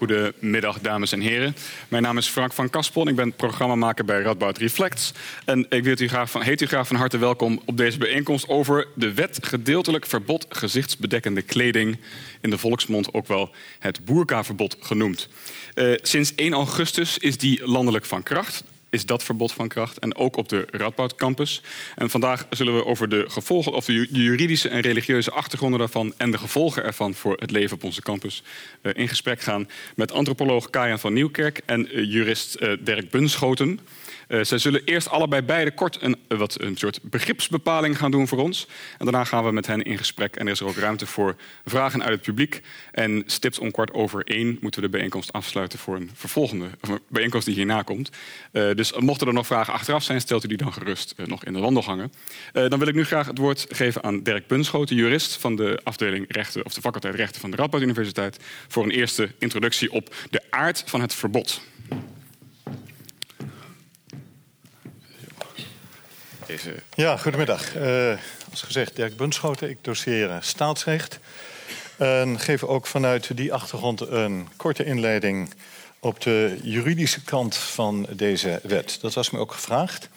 Goedemiddag, dames en heren. Mijn naam is Frank van Kaspel. Ik ben programmamaker bij Radboud Reflects. En ik wil u graag van, heet u graag van harte welkom op deze bijeenkomst over de wet gedeeltelijk verbod gezichtsbedekkende kleding. In de volksmond ook wel het boerkaverbod genoemd. Uh, sinds 1 augustus is die landelijk van kracht is dat verbod van kracht. En ook op de Radboud Campus. En vandaag zullen we over de gevolgen, of de juridische en religieuze achtergronden daarvan en de gevolgen ervan voor het leven op onze campus uh, in gesprek gaan met antropoloog Kajan van Nieuwkerk en uh, jurist uh, Dirk Bunschoten. Uh, zij zullen eerst allebei beide kort een, wat, een soort begripsbepaling gaan doen voor ons. En daarna gaan we met hen in gesprek. En er is er ook ruimte voor vragen uit het publiek. En stipt om kwart over één moeten we de bijeenkomst afsluiten voor een vervolgende bijeenkomst die hierna komt. Uh, dus mochten er nog vragen achteraf zijn, stelt u die dan gerust nog in de wandelgangen. dan wil ik nu graag het woord geven aan Dirk Bunschoten, jurist van de afdeling rechten of de faculteit rechten van de Radboud Universiteit, voor een eerste introductie op de aard van het verbod. Deze... Ja, goedemiddag. Uh, als gezegd, Dirk Bunschoten. Ik doseer staatsrecht. En geef ook vanuit die achtergrond een korte inleiding op de juridische kant van deze wet. Dat was me ook gevraagd.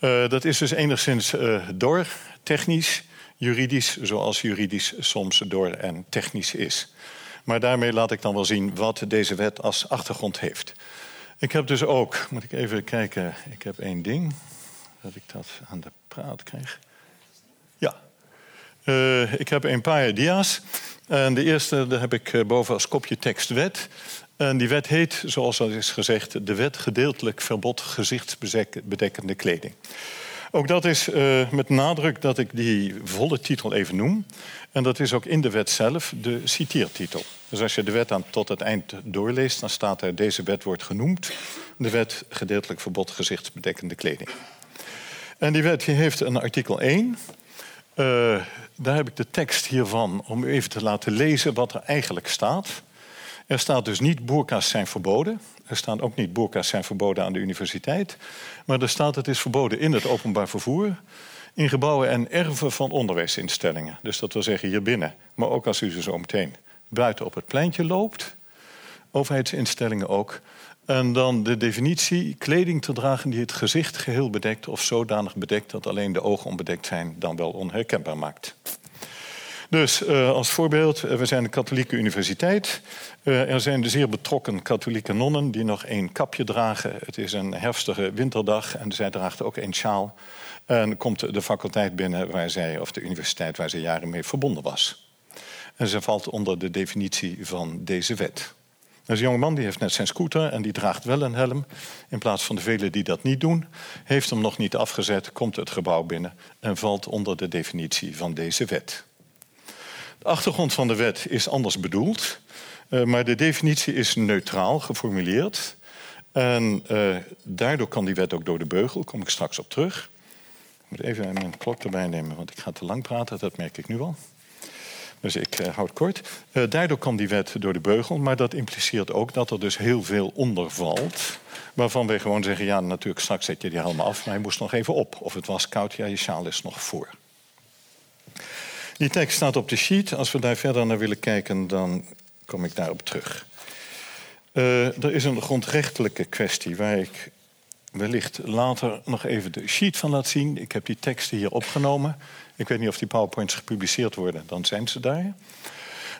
Uh, dat is dus enigszins door, technisch, juridisch, zoals juridisch soms door en technisch is. Maar daarmee laat ik dan wel zien wat deze wet als achtergrond heeft. Ik heb dus ook, moet ik even kijken, ik heb één ding dat ik dat aan de praat krijg. Ja. Uh, ik heb een paar dia's. En de eerste daar heb ik eh, boven als kopje tekst wet. En die wet heet, zoals al is gezegd, de wet gedeeltelijk verbod gezichtsbedekkende kleding. Ook dat is uh, met nadruk dat ik die volle titel even noem. En dat is ook in de wet zelf de citeertitel. Dus als je de wet aan tot het eind doorleest, dan staat er deze wet wordt genoemd. De wet gedeeltelijk verbod gezichtsbedekkende kleding. En die wet heeft een artikel 1. Uh, eh, daar heb ik de tekst hiervan om u even te laten lezen wat er eigenlijk staat. Er staat dus niet boerka's zijn verboden. Er staat ook niet boerka's zijn verboden aan de universiteit. Maar er staat het is verboden in het openbaar vervoer. In gebouwen en erven van onderwijsinstellingen. Dus dat wil zeggen hier binnen. Maar ook als u ze zo meteen buiten op het pleintje loopt. Overheidsinstellingen ook. En dan de definitie kleding te dragen die het gezicht geheel bedekt of zodanig bedekt dat alleen de ogen onbedekt zijn, dan wel onherkenbaar maakt. Dus uh, als voorbeeld, eh, we zijn een katholieke universiteit. Uh, er zijn de zeer betrokken katholieke nonnen die nog één kapje dragen. Het is een herfstige winterdag en zij draagt ook één sjaal. En komt de faculteit binnen waar zij, of de universiteit waar ze jaren mee verbonden was. En ze valt onder de definitie van deze wet. Dus een jongeman die heeft net zijn scooter en die draagt wel een helm. In plaats van de velen die dat niet doen. Heeft hem nog niet afgezet, komt het gebouw binnen en valt onder de definitie van deze wet. De achtergrond van de wet is anders bedoeld. Uh, maar de definitie is neutraal geformuleerd. En uh, daardoor kan die wet ook door de beugel, kom ik straks op terug. Ik moet even mijn klok erbij nemen, want ik ga te lang praten, dat merk ik nu al. Dus ik uh, houd kort. Uh, daardoor kan die wet door de beugel, maar dat impliceert ook dat er dus heel veel onder valt. Waarvan wij gewoon zeggen, ja natuurlijk straks zet je die helm af, maar hij moest nog even op. Of het was koud, ja je sjaal is nog voor. Die tekst staat op de sheet. Als we daar verder naar willen kijken, dan kom ik daarop terug. Uh, er is een grondrechtelijke kwestie waar ik wellicht later nog even de sheet van laat zien. Ik heb die teksten hier opgenomen. Ik weet niet of die PowerPoints gepubliceerd worden, dan zijn ze daar.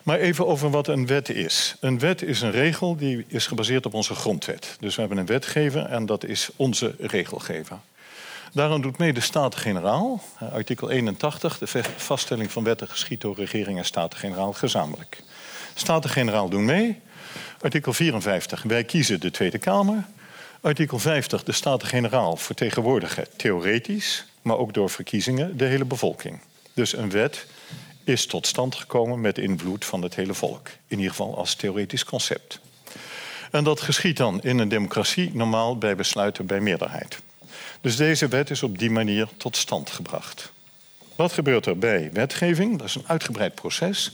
Maar even over wat een wet is. Een wet is een regel die is gebaseerd op onze grondwet. Dus we hebben een wetgever en dat is onze regelgever. Daarom doet mee de Staten-Generaal, artikel 81, de vaststelling van wetten geschiet door regering en Staten-Generaal gezamenlijk. Staten-Generaal doen mee. Artikel 54, wij kiezen de Tweede Kamer. Artikel 50, de Staten-Generaal vertegenwoordigen theoretisch, maar ook door verkiezingen, de hele bevolking. Dus een wet is tot stand gekomen met invloed van het hele volk. In ieder geval als theoretisch concept. En dat geschiet dan in een democratie normaal bij besluiten bij meerderheid. Dus deze wet is op die manier tot stand gebracht. Wat gebeurt er bij wetgeving? Dat is een uitgebreid proces.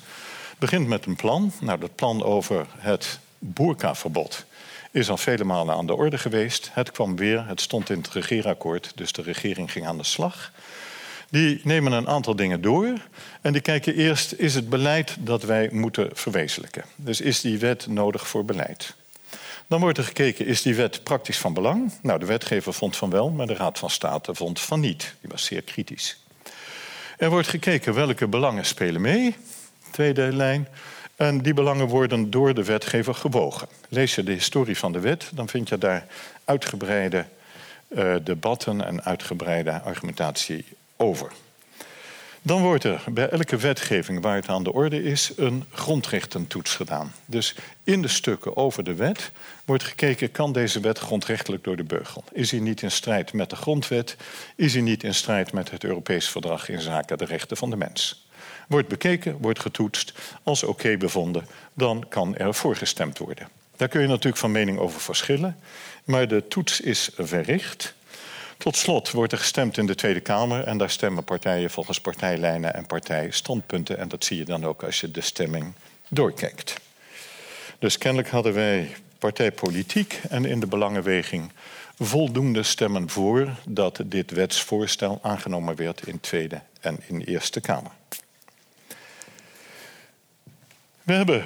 Het begint met een plan. Nou, dat plan over het boerkaverbod is al vele malen aan de orde geweest. Het kwam weer, het stond in het regeerakkoord, dus de regering ging aan de slag. Die nemen een aantal dingen door en die kijken eerst, is het beleid dat wij moeten verwezenlijken? Dus is die wet nodig voor beleid? Dan wordt er gekeken, is die wet praktisch van belang? Nou, de wetgever vond van wel, maar de Raad van State vond van niet. Die was zeer kritisch. Er wordt gekeken welke belangen spelen mee, tweede lijn. En die belangen worden door de wetgever gewogen. Lees je de historie van de wet, dan vind je daar uitgebreide uh, debatten en uitgebreide argumentatie over. Dan wordt er bij elke wetgeving waar het aan de orde is een grondrechtentoets gedaan. Dus in de stukken over de wet wordt gekeken: kan deze wet grondrechtelijk door de beugel? Is hij niet in strijd met de grondwet? Is hij niet in strijd met het Europees Verdrag in zaken de rechten van de mens? Wordt bekeken, wordt getoetst. Als oké bevonden, dan kan er voorgestemd worden. Daar kun je natuurlijk van mening over verschillen, maar de toets is verricht. Tot slot wordt er gestemd in de Tweede Kamer en daar stemmen partijen volgens partijlijnen en partijstandpunten. En dat zie je dan ook als je de stemming doorkijkt. Dus kennelijk hadden wij partijpolitiek en in de belangenweging voldoende stemmen voor dat dit wetsvoorstel aangenomen werd in Tweede en in Eerste Kamer. We hebben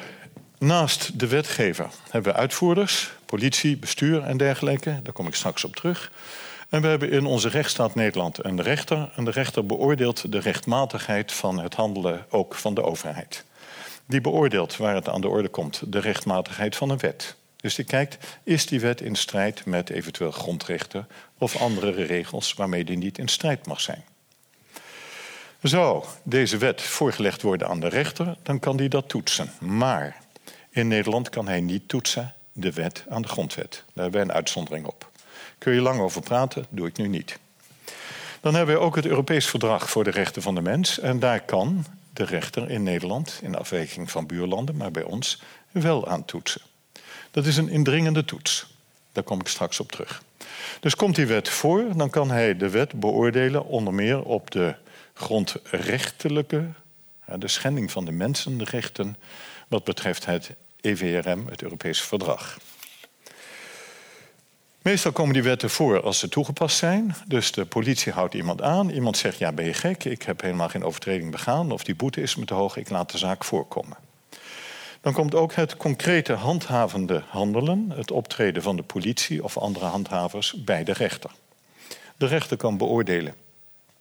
naast de wetgever hebben we uitvoerders, politie, bestuur en dergelijke. Daar kom ik straks op terug. En we hebben in onze rechtsstaat Nederland een rechter. En de rechter beoordeelt de rechtmatigheid van het handelen ook van de overheid. Die beoordeelt waar het aan de orde komt de rechtmatigheid van een wet. Dus die kijkt, is die wet in strijd met eventueel grondrechten of andere regels waarmee die niet in strijd mag zijn. Zou deze wet voorgelegd worden aan de rechter, dan kan die dat toetsen. Maar in Nederland kan hij niet toetsen de wet aan de grondwet. Daar hebben wij een uitzondering op. Kun je lang over praten, doe ik nu niet. Dan hebben we ook het Europees Verdrag voor de Rechten van de Mens. En daar kan de rechter in Nederland, in afwijking van buurlanden, maar bij ons, wel aan toetsen. Dat is een indringende toets. Daar kom ik straks op terug. Dus komt die wet voor, dan kan hij de wet beoordelen onder meer op de grondrechtelijke, de schending van de mensenrechten, wat betreft het EVRM, het Europese Verdrag. Meestal komen die wetten voor als ze toegepast zijn. Dus de politie houdt iemand aan. Iemand zegt, ja ben je gek, ik heb helemaal geen overtreding begaan... of die boete is me te hoog, ik laat de zaak voorkomen. Dan komt ook het concrete handhavende handelen... het optreden van de politie of andere handhavers bij de rechter. De rechter kan beoordelen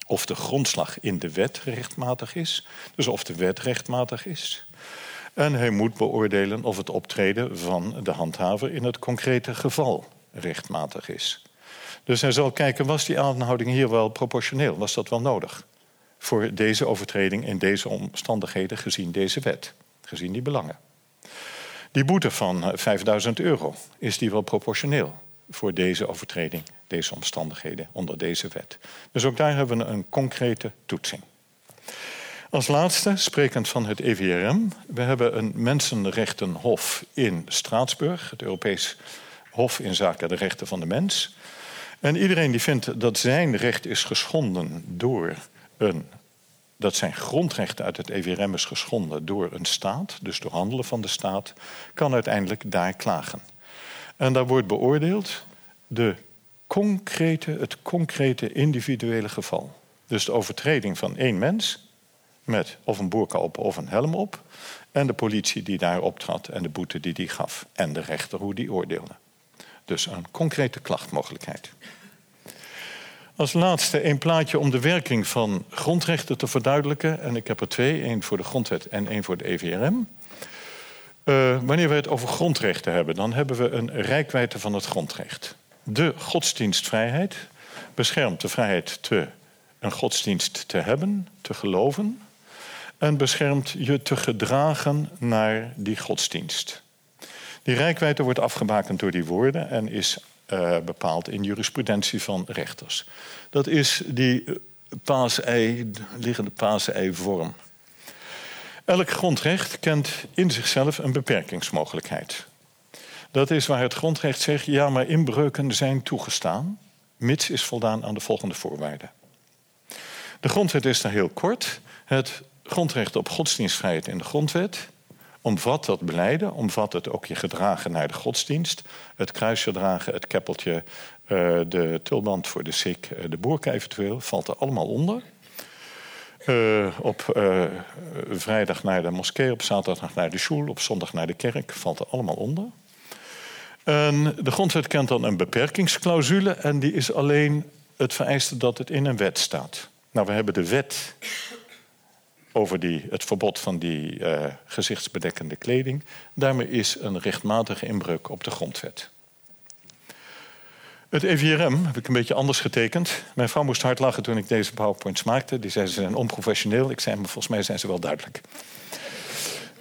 of de grondslag in de wet rechtmatig is... dus of de wet rechtmatig is... En hij moet beoordelen of het optreden van de handhaver in het concrete geval rechtmatig is. Dus hij zal kijken, was die aanhouding hier wel proportioneel? Was dat wel nodig? Voor deze overtreding in deze omstandigheden gezien deze wet, gezien die belangen. Die boete van 5000 eh, euro, is die wel proportioneel voor deze overtreding, deze omstandigheden onder deze wet? Dus ook daar hebben we een concrete toetsing. Als laatste, sprekend van het EVRM, we hebben een mensenrechtenhof in Straatsburg, het Europees Hof in zaken de rechten van de mens. En iedereen die vindt dat zijn recht is geschonden door een. dat zijn grondrechten uit het EVRM is geschonden door een staat, dus door handelen van de staat, kan uiteindelijk daar klagen. En daar wordt beoordeeld de concrete, het concrete individuele geval. Dus de overtreding van één mens met of een boerka op of een helm op. En de politie die daar optrad en de boete die die gaf. En de rechter hoe die oordeelde. Dus een concrete klachtmogelijkheid. Als laatste een plaatje om de werking van grondrechten te verduidelijken. En ik heb er twee, één voor de grondwet en één voor de EVRM. Uh, wanneer we het over grondrechten hebben, dan hebben we een rijkwijde van het grondrecht. De godsdienstvrijheid beschermt de vrijheid te een godsdienst te hebben, te geloven, en beschermt je te gedragen naar die godsdienst. Die rijkwijde wordt afgebakend door die woorden en is uh, bepaald in jurisprudentie van rechters. Dat is die paasei, liggende paasei-vorm. Elk grondrecht kent in zichzelf een beperkingsmogelijkheid. Dat is waar het grondrecht zegt: ja, maar inbreuken zijn toegestaan, mits is voldaan aan de volgende voorwaarden. De grondwet is daar heel kort. Het grondrecht op godsdienstvrijheid in de grondwet omvat dat beleiden, omvat het ook je gedragen naar de godsdienst. Het kruisje dragen, het keppeltje, eh, de tulband voor de sik, eh, de boerka eventueel, valt er allemaal onder. Uh, op vrijdag naar de moskee, op zaterdag naar de school, op zondag naar de kerk. Valt er allemaal onder. En de grondwet kent dan een beperkingsclausule en die is alleen het vereiste dat het in een wet staat. Nou, we hebben de wet over die, het verbod van die uh, gezichtsbedekkende kleding. Daarmee is een rechtmatige inbreuk op de grondwet. Het EVRM heb ik een beetje anders getekend. Mijn vrouw moest hard lachen toen ik deze PowerPoints maakte. Die zei ze zijn onprofessioneel. Ik zei, maar volgens mij zijn ze wel duidelijk.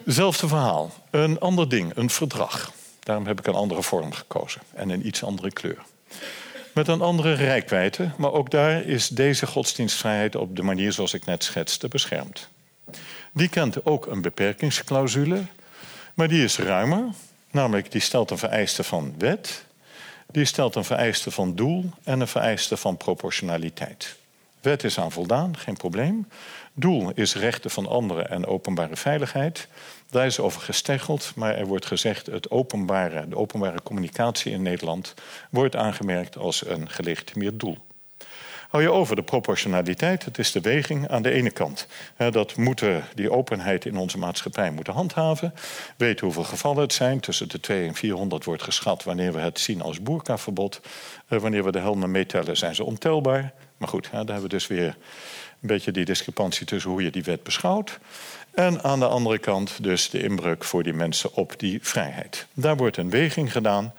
Hetzelfde verhaal. Een ander ding, een verdrag. Daarom heb ik een andere vorm gekozen en een iets andere kleur. Met een andere rijkwijde, maar ook daar is deze godsdienstvrijheid op de manier zoals ik net schetste beschermd. Die kent ook een beperkingsclausule, maar die is ruimer. Namelijk, die stelt een vereiste van wet, die stelt een vereiste van doel en een vereiste van proportionaliteit. Wet is aan voldaan, geen probleem. Doel is rechten van anderen en openbare veiligheid. Daar is over gesteggeld, maar er wordt gezegd... Het openbare, de openbare communicatie in Nederland wordt aangemerkt als een gelegitimeerd doel. Hou je over de proportionaliteit, het is de weging aan de ene kant. Dat moeten die openheid in onze maatschappij moeten handhaven. Weten hoeveel gevallen het zijn. Tussen de 2 en 400 wordt geschat wanneer we het zien als boerkaverbod. Eh, wanneer we de helmen meetellen zijn ze ontelbaar. Maar goed, daar hebben we dus weer een beetje die discrepantie tussen hoe je die wet beschouwt. En aan de andere kant dus de inbreuk voor die mensen op die vrijheid. Daar wordt een weging gedaan.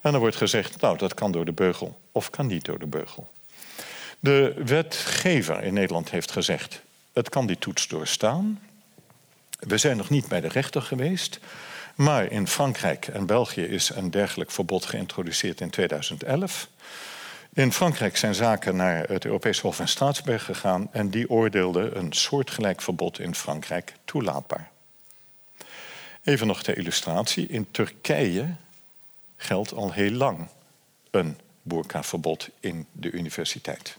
En er wordt gezegd, nou dat kan door de beugel of kan niet door de beugel. De wetgever in Nederland heeft gezegd: het kan die toets doorstaan. We zijn nog niet bij de rechter geweest. Maar in Frankrijk en België is een dergelijk verbod geïntroduceerd in 2011. In Frankrijk zijn zaken naar het Europees Hof in Straatsburg gegaan en die oordeelde een soortgelijk verbod in Frankrijk toelaatbaar. Even nog ter illustratie: in Turkije geldt al heel lang een boerkaverbod in de universiteit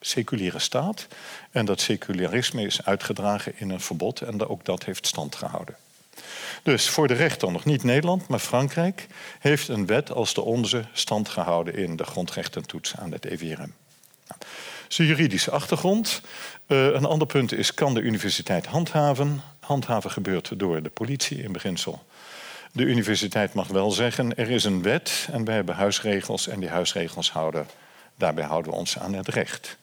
seculiere staat. En dat secularisme is uitgedragen in een verbod en ook dat heeft stand gehouden. Dus voor de rechter nog niet Nederland, maar Frankrijk heeft een wet als de onze stand gehouden in de grondrechtentoets aan het EVRM. Juridische achtergrond. Uh, een ander punt is, kan de universiteit handhaven? Handhaven gebeurt door de politie in beginsel. De universiteit mag wel zeggen, er is een wet en wij hebben huisregels en die huisregels houden, daarbij houden we ons aan het recht.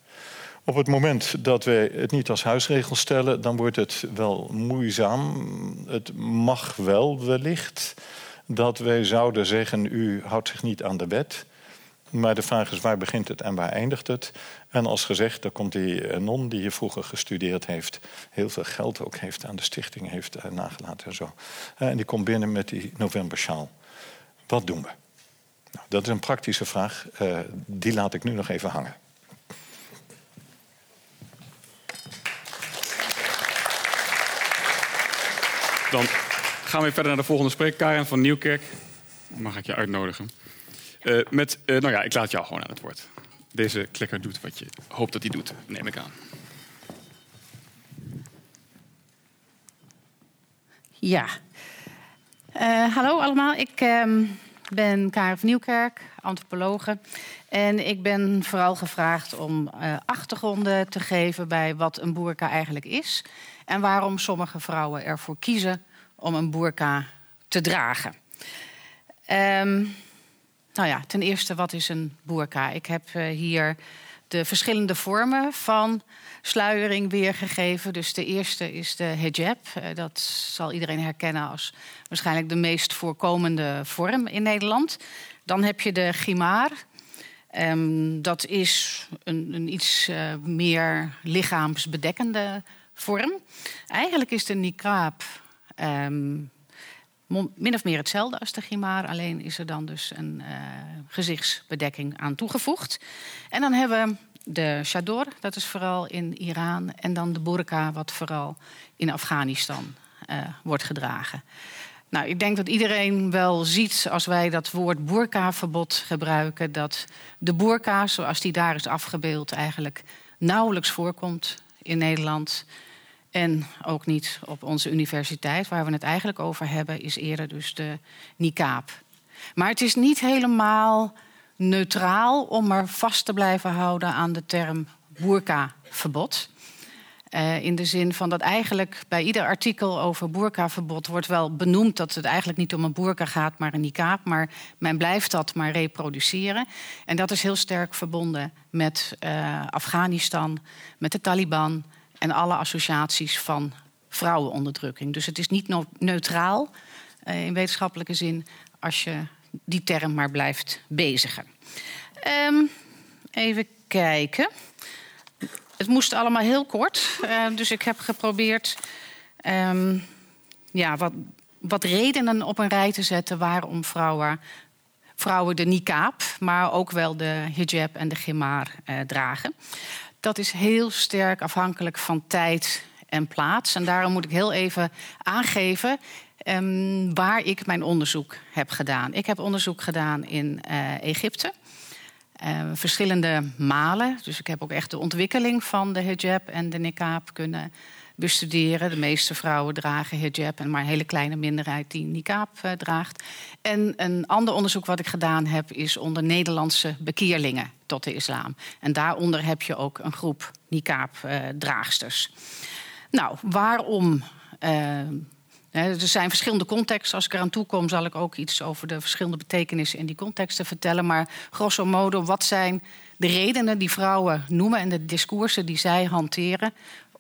Op het moment dat wij het niet als huisregel stellen, dan wordt het wel moeizaam. Het mag wel wellicht dat wij zouden zeggen: u houdt zich niet aan de wet. Maar de vraag is waar begint het en waar eindigt het? En als gezegd, dan komt die eh, non die hier vroeger gestudeerd heeft, heel veel geld ook heeft aan de stichting heeft eh, nagelaten en zo. Eh, en die komt binnen met die novembersjaal. Wat doen we? Nou, dat is een praktische vraag. die laat ik nu nog even hangen. Dan gaan we verder naar de volgende spreker. Karen van Nieuwkerk. Mag ik je uitnodigen? Uh, met, uh, nou ja, ik laat jou gewoon aan het woord. Deze klikker doet wat je hoopt dat hij doet, neem ik aan. Ja. Uh, hallo allemaal, ik ehm, ben Karen van Nieuwkerk, antropologe. En ik ben vooral gevraagd om achtergronden te geven bij wat een boerka eigenlijk is en waarom sommige vrouwen ervoor kiezen om een burka te dragen. Um, nou ja, ten eerste, wat is een burka? Ik heb uh, hier de verschillende vormen van sluiering weergegeven. Dus de eerste is de hijab. Uh, dat zal iedereen herkennen als waarschijnlijk de meest voorkomende vorm in Nederland. Dan heb je de gimar. Um, dat is een, een iets uh, meer lichaamsbedekkende vorm. Eigenlijk is de niqab um, min of meer hetzelfde als de gimar, alleen is er dan dus een uh, gezichtsbedekking aan toegevoegd. En dan hebben we de chador, dat is vooral in Iran, en dan de burqa, wat vooral in Afghanistan uh, wordt gedragen. Nou, ik denk dat iedereen wel ziet als wij dat woord burka-verbod gebruiken, dat de burka, zoals die daar is afgebeeld, eigenlijk nauwelijks voorkomt in Nederland. En ook niet op onze universiteit, waar we het eigenlijk over hebben, is eerder dus de niqab. Maar het is niet helemaal neutraal om er vast te blijven houden aan de term burka-verbod. Uh, in de zin van dat eigenlijk bij ieder artikel over boerkaverbod wordt wel benoemd dat het eigenlijk niet om een boerka gaat, maar een niqab. Maar men blijft dat maar reproduceren. En dat is heel sterk verbonden met uh, Afghanistan, met de Taliban en alle associaties van vrouwenonderdrukking. Dus het is niet neutraal uh, in wetenschappelijke zin als je die term maar blijft bezigen. Um, even kijken. Het moest allemaal heel kort. Uh, dus ik heb geprobeerd um, ja, wat, wat redenen op een rij te zetten waarom vrouwen, vrouwen de niqab, maar ook wel de hijab en de gimar uh, dragen. Dat is heel sterk afhankelijk van tijd en plaats. En daarom moet ik heel even aangeven um, waar ik mijn onderzoek heb gedaan. Ik heb onderzoek gedaan in uh, Egypte. Uh, verschillende malen. Dus ik heb ook echt de ontwikkeling van de hijab en de niqab kunnen bestuderen. De meeste vrouwen dragen hijab en maar een hele kleine minderheid die niqab uh, draagt. En een ander onderzoek wat ik gedaan heb is onder Nederlandse bekeerlingen tot de islam. En daaronder heb je ook een groep niqab-draagsters. nou, waarom er zijn verschillende contexten. Als ik eraan toe kom, zal ik ook iets over de verschillende betekenissen in die contexten vertellen. Maar grosso modo, wat zijn de redenen die vrouwen noemen en de discoursen die zij hanteren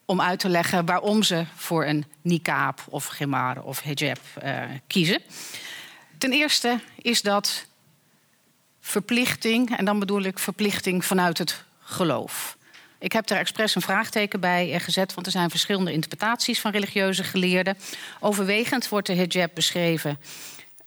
om uit te leggen waarom ze voor een niqab of gemar of hijab uh, kiezen? Ten eerste is dat verplichting, en dan bedoel ik verplichting vanuit het geloof. Ik heb daar expres een vraagteken bij gezet, want er zijn verschillende interpretaties van religieuze geleerden. Overwegend wordt de hijab beschreven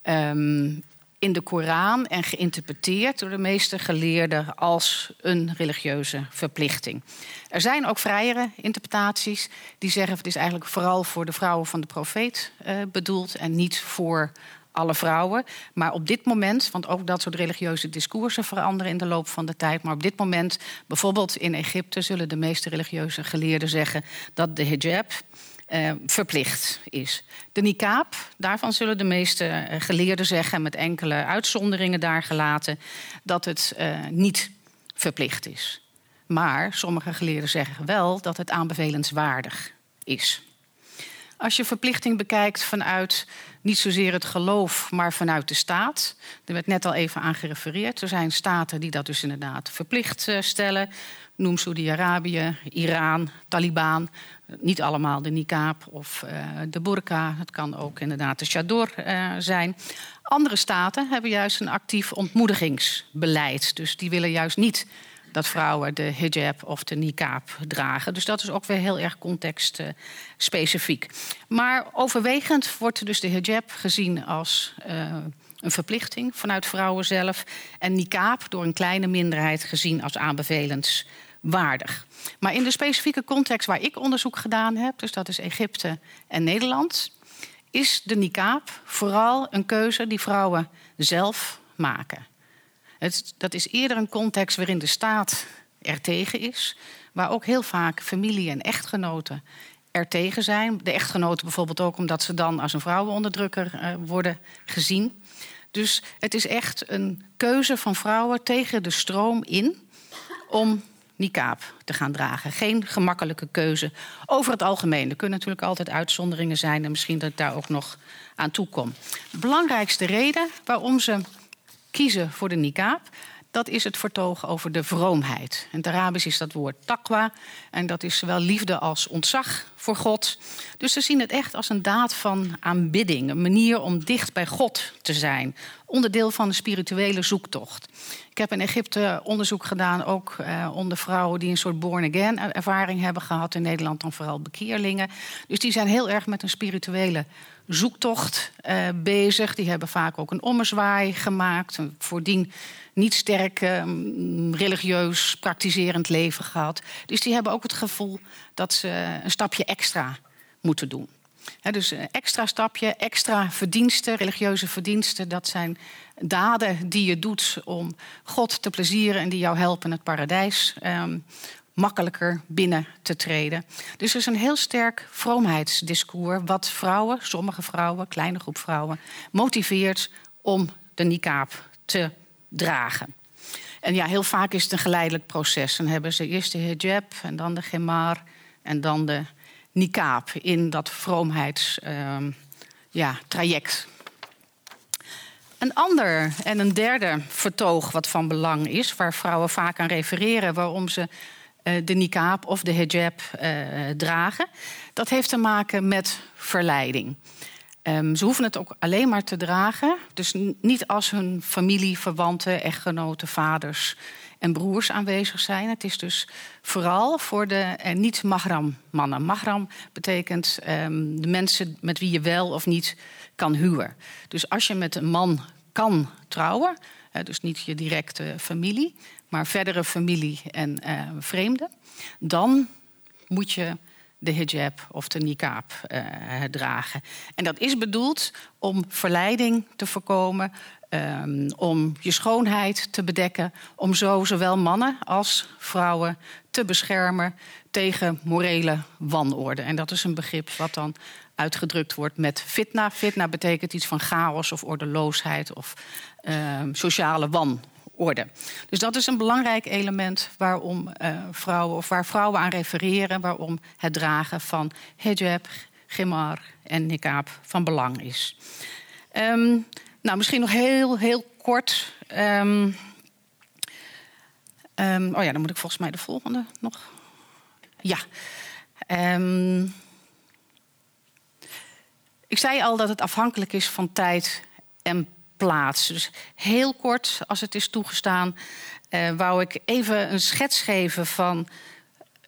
um, in de Koran en geïnterpreteerd door de meeste geleerden als een religieuze verplichting. Er zijn ook vrijere interpretaties die zeggen het is eigenlijk vooral voor de vrouwen van de profeet uh, bedoeld en niet voor alle vrouwen. Maar op dit moment, want ook dat soort religieuze discoursen veranderen in de loop van de tijd. Maar op dit moment, bijvoorbeeld in Egypte, zullen de meeste religieuze geleerden zeggen dat de hijab. Uh, verplicht is. De niqab, daarvan zullen de meeste uh, geleerden zeggen, met enkele uitzonderingen daar gelaten, dat het uh, niet verplicht is. Maar sommige geleerden zeggen wel dat het aanbevelenswaardig is. Als je verplichting bekijkt vanuit niet zozeer het geloof, maar vanuit de staat. Er werd net al even aan gerefereerd. Er zijn staten die dat dus inderdaad verplicht uh, stellen. Noem Saudi-Arabië, Iran, Taliban. Niet allemaal de niqab of uh, de burqa. Het kan ook inderdaad de chador uh, zijn. Andere staten hebben juist een actief ontmoedigingsbeleid. Dus die willen juist niet dat vrouwen de hijab of de niqab dragen. Dus dat is ook weer heel erg contextspecifiek. Maar overwegend wordt dus de hijab gezien als uh, een verplichting vanuit vrouwen zelf. En niqab door een kleine minderheid gezien als aanbevelenswaardig. Maar in de specifieke context waar ik onderzoek gedaan heb, dus dat is Egypte en Nederland, is de niqab vooral een keuze die vrouwen zelf maken. Het, dat is eerder een context waarin de staat er tegen is. Waar ook heel vaak familie en echtgenoten er tegen zijn. De echtgenoten bijvoorbeeld ook omdat ze dan als een vrouwenonderdrukker uh, worden gezien. Dus het is echt een keuze van vrouwen tegen de stroom in om niqab te gaan dragen. Geen gemakkelijke keuze over het algemeen. Er kunnen natuurlijk altijd uitzonderingen zijn en misschien dat ik daar ook nog aan toe kom. De belangrijkste reden waarom ze kiezen voor de niqab, dat is het vertogen over de vroomheid. In het Arabisch is dat woord taqwa. En dat is zowel liefde als ontzag voor God. Dus ze zien het echt als een daad van aanbidding. Een manier om dicht bij God te zijn. Onderdeel van de spirituele zoektocht. Ik heb in Egypte onderzoek gedaan, ook uh, onder vrouwen die een soort born-again ervaring hebben gehad. In Nederland dan vooral bekeerlingen. Dus die zijn heel erg met een spirituele zoektocht uh, bezig. Die hebben vaak ook een ommezwaai gemaakt. Een voordien niet sterk uh, religieus praktiserend leven gehad. Dus die hebben ook het gevoel dat ze een stapje extra moeten doen. Dus een extra stapje, extra verdiensten, religieuze verdiensten, dat zijn daden die je doet om God te plezieren en die jou helpen het paradijs um, makkelijker binnen te treden. Dus er is een heel sterk vroomheidsdiscours wat vrouwen, sommige vrouwen, kleine groep vrouwen, motiveert om de niqab te dragen. En ja, heel vaak is het een geleidelijk proces. Dan hebben ze eerst de hijab en dan de gemar en dan de niqab in dat vroomheidstraject. ja, traject. Een ander en een derde vertoog wat van belang is, waar vrouwen vaak aan refereren waarom ze de niqab of de hijab uh, dragen, dat heeft te maken met verleiding. Um, ze hoeven het ook alleen maar te dragen. Dus niet als hun familie, verwanten, echtgenoten, vaders en broers aanwezig zijn. Het is dus vooral voor de eh, niet-mahram mannen. Mahram betekent um, de mensen met wie je wel of niet kan huwen. Dus als je met een man kan trouwen, dus niet je directe familie, maar verdere familie en uh, vreemden, dan moet je de hijab of de niqab uh, dragen. En dat is bedoeld om verleiding te voorkomen, um, om je schoonheid te bedekken, om zo zowel mannen als vrouwen te beschermen tegen morele wanorde. En dat is een begrip wat dan uitgedrukt wordt met fitna. Fitna betekent iets van chaos of ordeloosheid of um, sociale wan Dus dat is een belangrijk element waarom uh, vrouwen of waar vrouwen aan refereren, waarom het dragen van hijab, gimar en niqab van belang is. Um, nou, misschien nog heel, heel kort. Um, um, oh ja, dan moet ik volgens mij de volgende nog. Ja. ik zei al dat het afhankelijk is van tijd en plaats. Dus heel kort, als het is toegestaan, uh, wou ik even een schets geven van.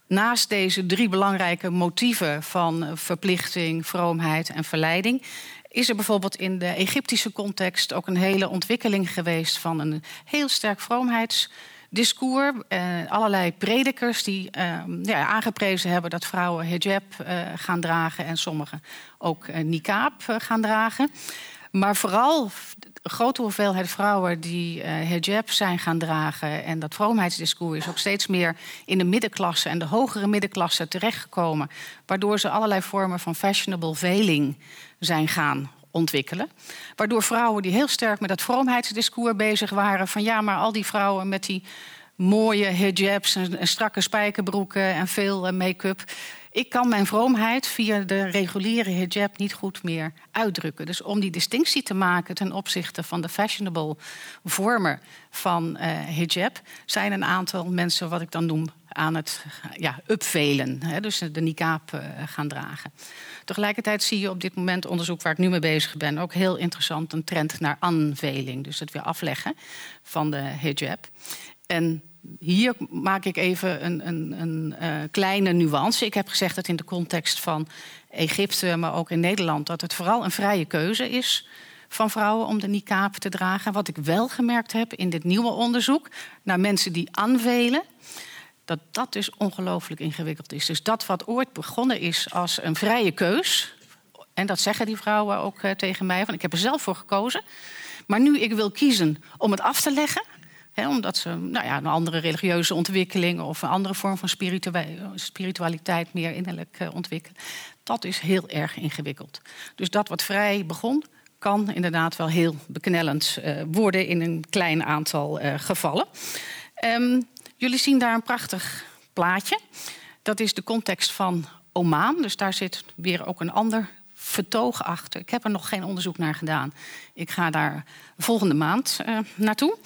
Naast deze drie belangrijke motieven van verplichting, vroomheid en verleiding, is er bijvoorbeeld in de Egyptische context ook een hele ontwikkeling geweest van een heel sterk vroomheidsdiscours. Uh, allerlei predikers die uh, ja, aangeprezen hebben dat vrouwen hijab uh, gaan dragen en sommigen ook uh, niqab gaan dragen. Maar vooral grote hoeveelheid vrouwen die uh, hijab zijn gaan dragen. En dat vroomheidsdiscours is ook steeds meer in de middenklasse en de hogere middenklasse terechtgekomen. Waardoor ze allerlei vormen van fashionable veling zijn gaan ontwikkelen. Waardoor vrouwen die heel sterk met dat vroomheidsdiscours bezig waren. van ja, maar al die vrouwen met die mooie hijabs en, strakke spijkerbroeken en veel uh, make-up ik kan mijn vroomheid via de reguliere hijab niet goed meer uitdrukken. Dus om die distinctie te maken ten opzichte van de fashionable vormen van uh, hijab, zijn een aantal mensen wat ik dan noem aan het ja, upvelen. Hè, dus de niqab uh, gaan dragen. Tegelijkertijd zie je op dit moment onderzoek waar ik nu mee bezig ben ook heel interessant een trend naar aanveling. Dus het weer afleggen van de hijab. En hier maak ik even een, een, een uh, kleine nuance. Ik heb gezegd dat in de context van Egypte, maar ook in Nederland, dat het vooral een vrije keuze is van vrouwen om de niqab te dragen. Wat ik wel gemerkt heb in dit nieuwe onderzoek naar mensen die aanvelen, dat dat dus ongelooflijk ingewikkeld is. Dus dat wat ooit begonnen is als een vrije keus, en dat zeggen die vrouwen ook uh, tegen mij, van ik heb er zelf voor gekozen. Maar nu ik wil kiezen om het af te leggen, omdat ze nou ja, een andere religieuze ontwikkeling of een andere vorm van spiritualiteit meer innerlijk uh, ontwikkelen. Dat is heel erg ingewikkeld. Dus dat wat vrij begon, kan inderdaad wel heel beknellend uh, worden in een klein aantal uh, gevallen. Um, jullie zien daar een prachtig plaatje. Dat is de context van Oman. Dus daar zit weer ook een ander vertoog achter. Ik heb er nog geen onderzoek naar gedaan. Ik ga daar volgende maand uh, naartoe.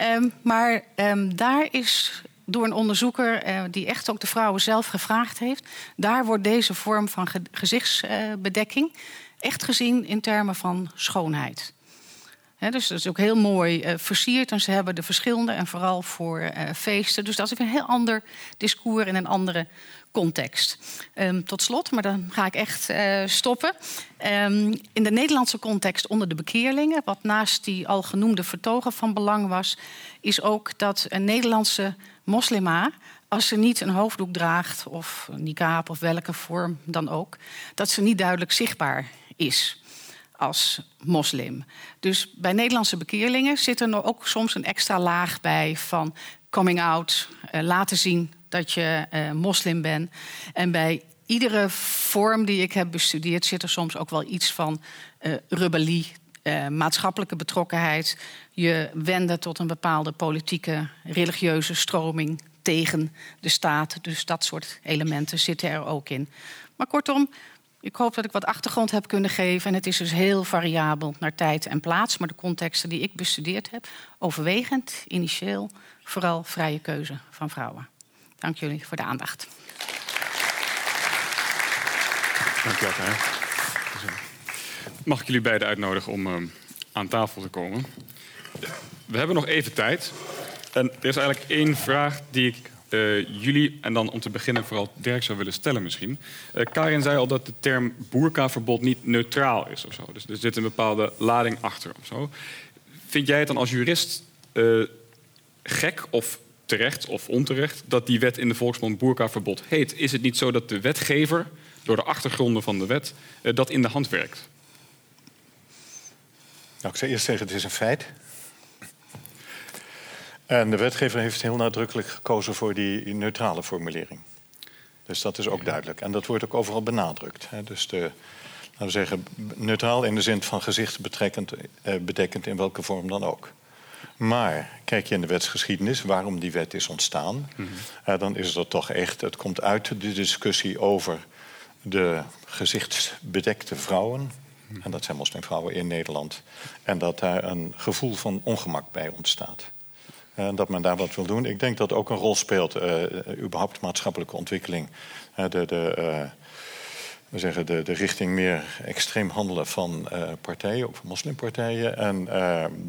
Um, maar um, daar is door een onderzoeker uh, die echt ook de vrouwen zelf gevraagd heeft, daar wordt deze vorm van ge gezichtsbedekking echt gezien in termen van schoonheid. He, dus dat is ook heel mooi uh, versierd. En ze hebben de verschillende en vooral voor feesten. Dus dat is een heel ander discours in een andere context. Um, tot slot, maar dan ga ik echt uh, stoppen. Um, in de Nederlandse context onder de bekeerlingen, wat naast die al genoemde vertogen van belang was, is ook dat een Nederlandse moslima, als ze niet een hoofddoek draagt of een niqab of welke vorm dan ook, dat ze niet duidelijk zichtbaar is als moslim. Dus bij Nederlandse bekeerlingen zit er ook soms een extra laag bij van coming out, uh, laten zien dat je uh, moslim bent. En bij iedere vorm die ik heb bestudeerd zit er soms ook wel iets van uh, rebellie, uh, maatschappelijke betrokkenheid. Je wenden tot een bepaalde politieke, religieuze stroming tegen de staat. Dus dat soort elementen zitten er ook in. Maar kortom, ik hoop dat ik wat achtergrond heb kunnen geven. En het is dus heel variabel naar tijd en plaats. Maar de contexten die ik bestudeerd heb, overwegend, initieel, vooral vrije keuze van vrouwen. Dank jullie voor de aandacht. Dank je wel. Mag ik jullie beiden uitnodigen om uh, aan tafel te komen? We hebben nog even tijd. En er is eigenlijk één vraag die ik uh, jullie, en dan om te beginnen vooral Dirk zou willen stellen misschien. Uh, Karin zei al dat de term boerkaverbod niet neutraal is of zo. Dus er zit een bepaalde lading achter of zo. Vind jij het dan als jurist uh, gek of terecht of onterecht dat die wet in de volksmond boerkaverbod heet? Is het niet zo dat de wetgever door de achtergronden van de wet dat in de hand werkt? Nou, ik zou eerst zeggen, het is een feit. En de wetgever heeft heel nadrukkelijk gekozen voor die neutrale formulering. Dus dat is ook duidelijk. En dat wordt ook overal benadrukt. Dus de, laten we zeggen, neutraal in de zin van gezicht betrekkend, eh, bedekkend in welke vorm dan ook. Maar kijk je in de wetsgeschiedenis waarom die wet is ontstaan, mm -hmm. dan is het toch echt, het komt uit de discussie over de gezichtsbedekte vrouwen. En dat zijn moslimvrouwen in Nederland. En dat daar een gevoel van ongemak bij ontstaat. En dat men daar wat wil doen. Ik denk dat ook een rol speelt, uh, überhaupt maatschappelijke ontwikkeling. De, de, we zeggen de, de richting meer extreem handelen van partijen, ook van moslimpartijen. En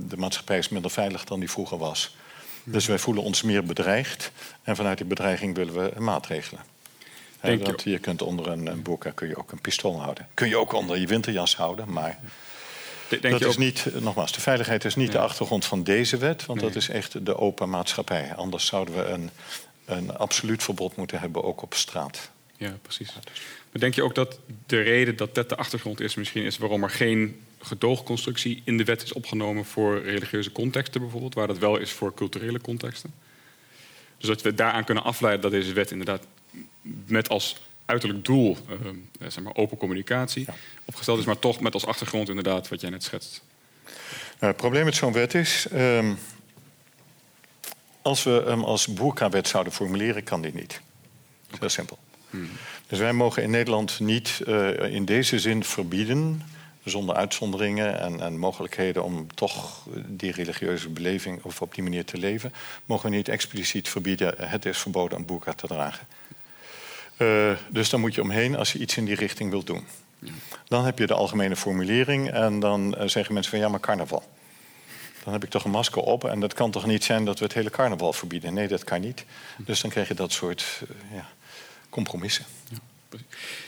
de maatschappij is minder veilig dan die vroeger was. Dus wij voelen ons meer bedreigd. En vanuit die bedreiging willen we maatregelen. Denk je... je kunt onder een, een boerka kun je ook een pistool houden. Kun je ook onder je winterjas houden, maar... Denk dat is niet, nogmaals, de veiligheid is niet de achtergrond van deze wet, want dat is echt de open maatschappij. Anders zouden we een, een absoluut verbod moeten hebben, ook op straat. Ja, precies. Maar denk je ook dat de reden dat dat de achtergrond is, misschien is waarom er geen gedoogconstructie in de wet is opgenomen voor religieuze contexten bijvoorbeeld, waar dat wel is voor culturele contexten? Dus dat we daaraan kunnen afleiden dat deze wet inderdaad met als uiterlijk doel uh, zeg maar open communicatie opgesteld is, maar toch met als achtergrond inderdaad wat jij net schetst. Nou, het probleem met zo'n wet is, um, als we hem als boerkawet zouden formuleren, kan die niet. Dat is heel simpel. Hmm. Dus wij mogen in Nederland niet uh, in deze zin verbieden, zonder uitzonderingen en, en, mogelijkheden om toch die religieuze beleving of op die manier te leven, mogen we niet expliciet verbieden, het is verboden een boerka te dragen. Uh, dus dan moet je omheen als je iets in die richting wilt doen. Dan heb je de algemene formulering en dan uh, zeggen mensen van ja, maar carnaval. Dan heb ik toch een masker op en dat kan toch niet zijn dat we het hele carnaval verbieden? Nee, dat kan niet. Dus dan krijg je dat soort ja, compromissen. Ja.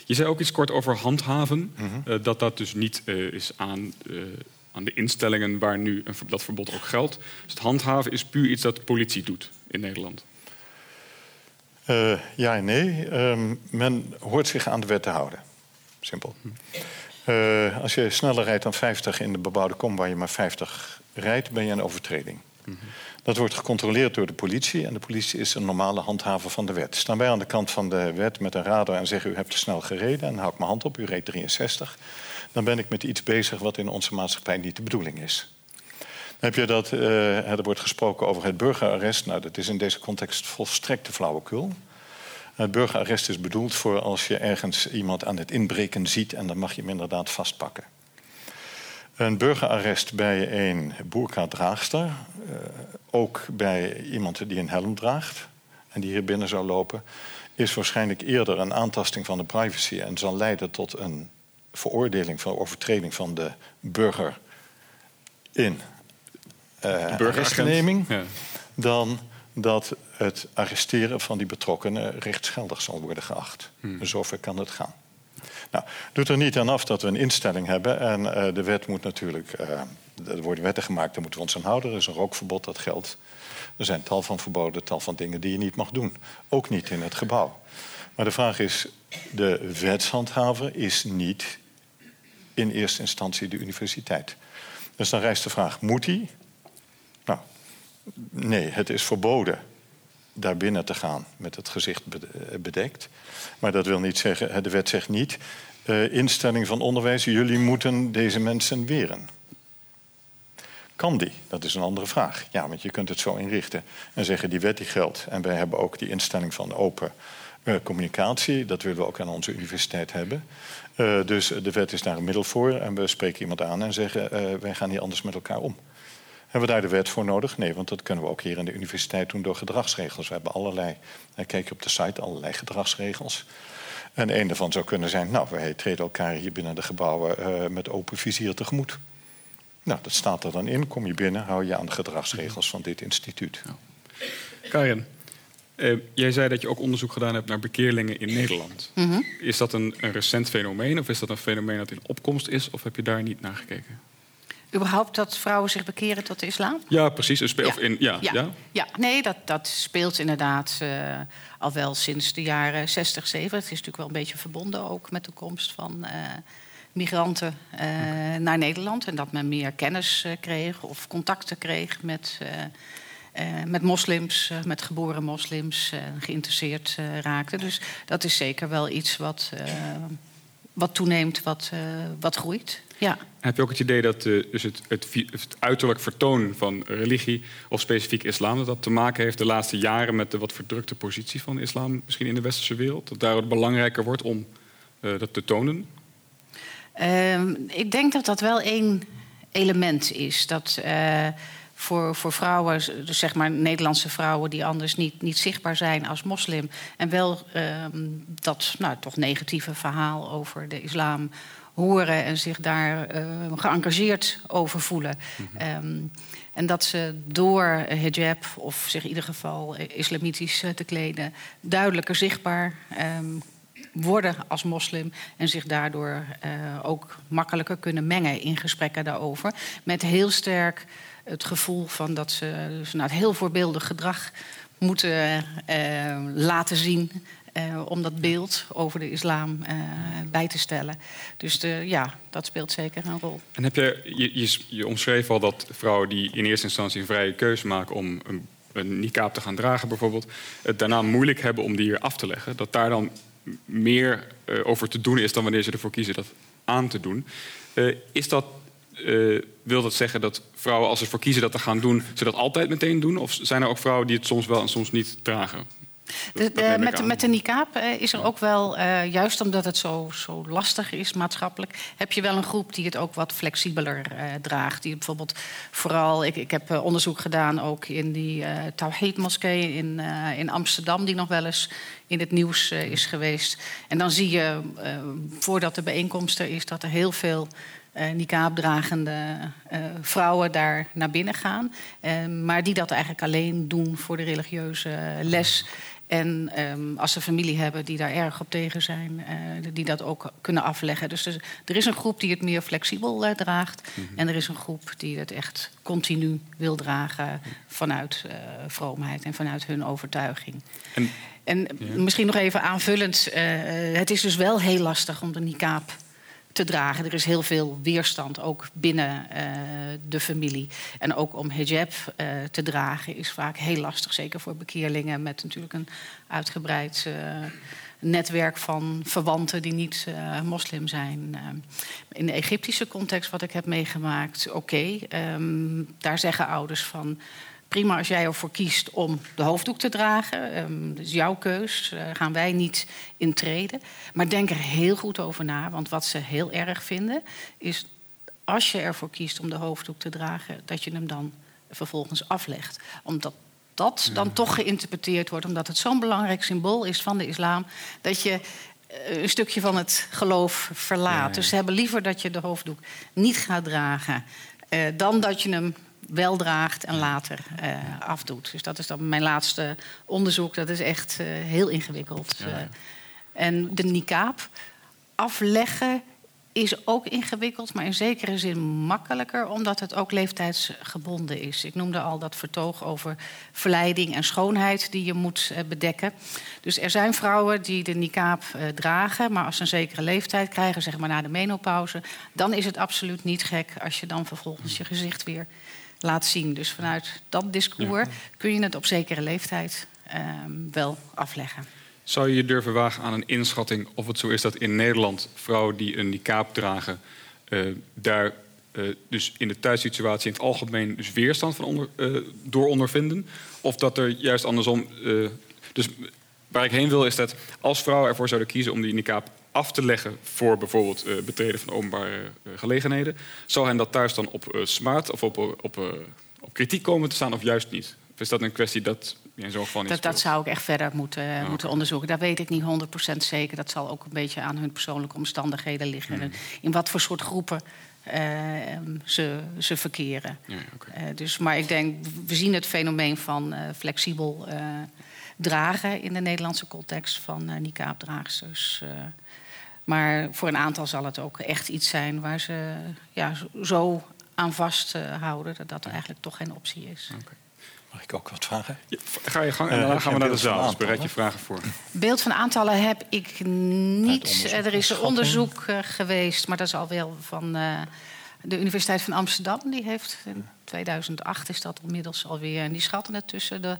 Je zei ook iets kort over handhaven. Mm -hmm. dat dat dus niet is aan, aan de instellingen waar nu een, dat verbod ook geldt. Dus het handhaven is puur iets dat de politie doet in Nederland. Ja en nee. Uh, men hoort zich aan de wet te houden. Simpel. Uh, als je sneller rijdt dan 50 in de bebouwde kom waar je maar 50 rijdt, ben je een overtreding. Dat wordt gecontroleerd door de politie en de politie is een normale handhaver van de wet. Staan wij aan de kant van de wet met een radar en zeggen u hebt te snel gereden en hou ik mijn hand op, u reed 63, dan ben ik met iets bezig wat in onze maatschappij niet de bedoeling is heb je dat, uh, er wordt gesproken over het burgerarrest. Nou, dat is in deze context volstrekt de flauwekul. Het burgerarrest is bedoeld voor als je ergens iemand aan het inbreken ziet en dan mag je hem inderdaad vastpakken. Een burgerarrest bij een boerka-draagster, ook bij iemand die een helm draagt en die hier binnen zou lopen, is waarschijnlijk eerder een aantasting van de privacy en zal leiden tot een veroordeling van overtreding van de burger in uh, arrestneming, ja. dan dat het arresteren van die betrokkenen rechtsgeldig zal worden geacht. Hmm. Zover kan het gaan. Nou, doet er niet aan af dat we een instelling hebben. En uh, de wet moet natuurlijk. Uh, er worden wetten gemaakt, daar moeten we ons aan houden. Er is een rookverbod, dat geldt. Er zijn tal van verboden, tal van dingen die je niet mag doen. Ook niet in het gebouw. Maar de vraag is: de wetshandhaver is niet in eerste instantie de universiteit. Dus dan rijst de vraag: moet hij nou, nee, het is verboden daar binnen te gaan met het gezicht bedekt. Maar dat wil niet zeggen, de wet zegt niet... Uh, instelling van onderwijs, jullie moeten deze mensen weren. Kan die? Dat is een andere vraag. Ja, want je kunt het zo inrichten en zeggen die wet die geldt. En wij hebben ook die instelling van open uh, communicatie. Dat willen we ook aan onze universiteit hebben. Uh, dus de wet is daar een middel voor. En we spreken iemand aan en zeggen uh, wij gaan hier anders met elkaar om. Hebben we daar de wet voor nodig? Nee, want dat kunnen we ook hier in de universiteit doen door gedragsregels. We hebben allerlei, kijk je op de site, allerlei gedragsregels. En een daarvan zou kunnen zijn, nou, wij treden elkaar hier binnen de gebouwen met open vizier tegemoet. Nou, dat staat er dan in. Kom je binnen, hou je aan de gedragsregels van dit instituut. Ja. Karin, uh, jij zei dat je ook onderzoek gedaan hebt naar bekeerlingen in Nederland. Mm -hmm. Is dat een, een recent fenomeen of is dat een fenomeen dat in opkomst is of heb je daar niet naar gekeken? überhaupt dat vrouwen zich bekeren tot de islam? Ja, precies. Een speel, ja. In, ja, ja. ja. ja. nee, dat, dat speelt inderdaad uh, al wel sinds de jaren 60, 70. Het is natuurlijk wel een beetje verbonden ook met de komst van uh, migranten uh, okay. naar Nederland. En dat men meer kennis kreeg of contacten kreeg met, met moslims, met geboren moslims, geïnteresseerd raakte. Dus dat is zeker wel iets wat, wat toeneemt, wat, wat groeit. Ja. Heb je ook het idee dat dus het, het, het, uiterlijk vertoon van religie, of specifiek islam, dat dat te maken heeft de laatste jaren met de wat verdrukte positie van islam, misschien in de westerse wereld? Dat daardoor belangrijker wordt om dat te tonen? Uh, ik denk dat dat wel één element is. Dat uh, voor, voor vrouwen, dus zeg maar Nederlandse vrouwen die anders niet, niet zichtbaar zijn als moslim, en wel ehm, dat nou, toch negatieve verhaal over de islam horen en zich daar uh, geëngageerd over voelen. Mm -hmm. um, en dat ze door hijab, of zich in ieder geval islamitisch te kleden, duidelijker zichtbaar um, worden als moslim. En zich daardoor uh, ook makkelijker kunnen mengen in gesprekken daarover. Met heel sterk het gevoel van dat ze dus heel voorbeeldig gedrag moeten uh, laten zien. Uh, om dat beeld over de islam bij te stellen. Dus de, ja, dat speelt zeker een rol. En heb je, je, je, je omschreef al dat vrouwen die in eerste instantie een vrije keuze maken om een, een niqab te gaan dragen, bijvoorbeeld, het daarna moeilijk hebben om die hier af te leggen. Dat daar dan meer uh, over te doen is dan wanneer ze ervoor kiezen dat aan te doen. is dat uh, wil dat zeggen dat vrouwen, als ze ervoor kiezen dat te gaan doen, ze dat altijd meteen doen? Of zijn er ook vrouwen die het soms wel en soms niet dragen? De, de, met, met, de niqab uh, is er ook wel, uh, juist omdat het zo, zo, lastig is maatschappelijk, heb je wel een groep die het ook wat flexibeler uh, draagt. Die bijvoorbeeld vooral, ik, ik heb onderzoek gedaan ook in die uh, Tawhid moskee in, in Amsterdam, die nog wel eens in het nieuws is geweest. En dan zie je, voordat de bijeenkomst er is, dat er heel veel uh, niqab-dragende uh, vrouwen daar naar binnen gaan. Uh, maar die dat eigenlijk alleen doen voor de religieuze les. En um, als ze familie hebben die daar erg op tegen zijn, die dat ook kunnen afleggen. Dus er, er, is een groep die het meer flexibel draagt. Mm -hmm. En er is een groep die het echt continu wil dragen vanuit vroomheid en vanuit hun overtuiging. En, en ja. misschien nog even aanvullend. het is dus wel heel lastig om de niqab te dragen. Er is heel veel weerstand, ook binnen uh, de familie. En ook om hijab uh, te dragen is vaak heel lastig. Zeker voor bekeerlingen met natuurlijk een uitgebreid uh, netwerk van verwanten die niet moslim zijn. in de Egyptische context, wat ik heb meegemaakt, oké. Um, daar zeggen ouders van prima als jij ervoor kiest om de hoofddoek te dragen. Um, dat is jouw keus. Daar uh, gaan wij niet in treden. Maar denk er heel goed over na. Want wat ze heel erg vinden is als je ervoor kiest om de hoofddoek te dragen, dat je hem dan vervolgens aflegt. Omdat dat dan ja. toch geïnterpreteerd wordt, omdat het zo'n belangrijk symbool is van de islam, dat je uh, een stukje van het geloof verlaat. Ja, ja. Dus ze hebben liever dat je de hoofddoek niet gaat dragen, uh, dan dat je hem wel draagt en later uh, afdoet. Dus dat is dan mijn laatste onderzoek. Dat is echt uh, heel ingewikkeld. Ja. Uh, en de niqab afleggen is ook ingewikkeld, maar in zekere zin makkelijker, omdat het ook leeftijdsgebonden is. Ik noemde al dat vertoog over verleiding en schoonheid die je moet bedekken. Dus er zijn vrouwen die de niqab dragen, maar als ze een zekere leeftijd krijgen, zeg maar na de menopauze, dan is het absoluut niet gek als je dan vervolgens je gezicht weer laat zien. Dus vanuit dat discours kun je het op zekere leeftijd um, wel afleggen. Zou je je durven wagen aan een inschatting of het zo is dat in Nederland vrouwen die een niqab dragen, uh, daar dus in de thuissituatie in het algemeen dus weerstand van onder, door ondervinden. Of dat er juist andersom. dus waar ik heen wil is dat als vrouwen ervoor zouden kiezen om die niqab af te leggen voor bijvoorbeeld betreden van openbare gelegenheden, zou hen dat thuis dan op smaad of op, op, op kritiek komen te staan of juist niet? Of is dat een kwestie dat in zo'n geval niet dat, dat zou ik echt verder moeten, oh, moeten onderzoeken. Dat weet ik niet 100% zeker. Dat zal ook een beetje aan hun persoonlijke omstandigheden liggen. Hmm. In wat voor soort groepen ze, ze verkeren. Ja, okay. dus, maar ik denk, we zien het fenomeen van flexibel dragen in de Nederlandse context van uh, niqab-draagsters. Uh, maar voor een aantal zal het ook echt iets zijn waar ze ja, zo aan vasthouden dat dat eigenlijk toch geen optie is. Okay. Mag ik ook wat vragen? Ja, ga je gang en dan gaan we naar de zaal. Dus bereid je vragen voor. Beeld van aantallen heb ik niet. Er is een onderzoek uh, geweest, maar dat is alweer van uh, de Universiteit van Amsterdam. Die heeft in 2008 is dat inmiddels alweer. En die schatten het tussen de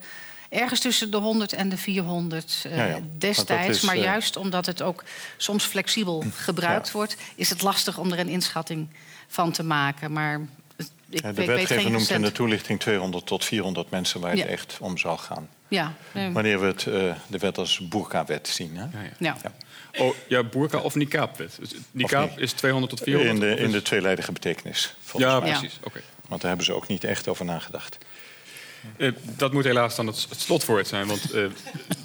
ergens tussen de 100 en de 400 uh, ja, destijds. Maar, juist omdat het ook soms flexibel gebruikt wordt, is het lastig om er een inschatting van te maken. Maar ik de weet, wetgever noemt in de toelichting 200 tot 400 mensen waar het echt om zou gaan. Ja, Wanneer we het, uh, de wet als boerka-wet zien. Hè? Ja, ja. Oh, ja, boerka of niqab-wet. Dus niqab is 200 tot 400? In de, in de tweeledige betekenis, Ja, precies. Oké. Want daar hebben ze ook niet echt over nagedacht. Uh, dat moet helaas dan het, het slotwoord zijn, want uh,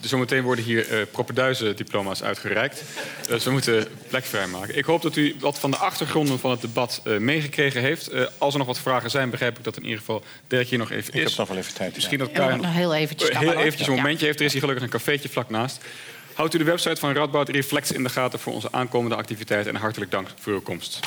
zometeen worden hier uh, propenduizen-diploma's uitgereikt. Dus we moeten plek vrijmaken. Ik hoop dat u wat van de achtergronden van het debat meegekregen heeft. als er nog wat vragen zijn, begrijp ik dat in ieder geval Dirk hier nog even is. Ik heb nog wel even tijd. Misschien dat Karin nog heel eventjes, heel eventjes een momentje heeft. Er is hier gelukkig een cafeetje vlak naast. Houdt u de website van Radboud Reflex in de gaten voor onze aankomende activiteiten en hartelijk dank voor uw komst.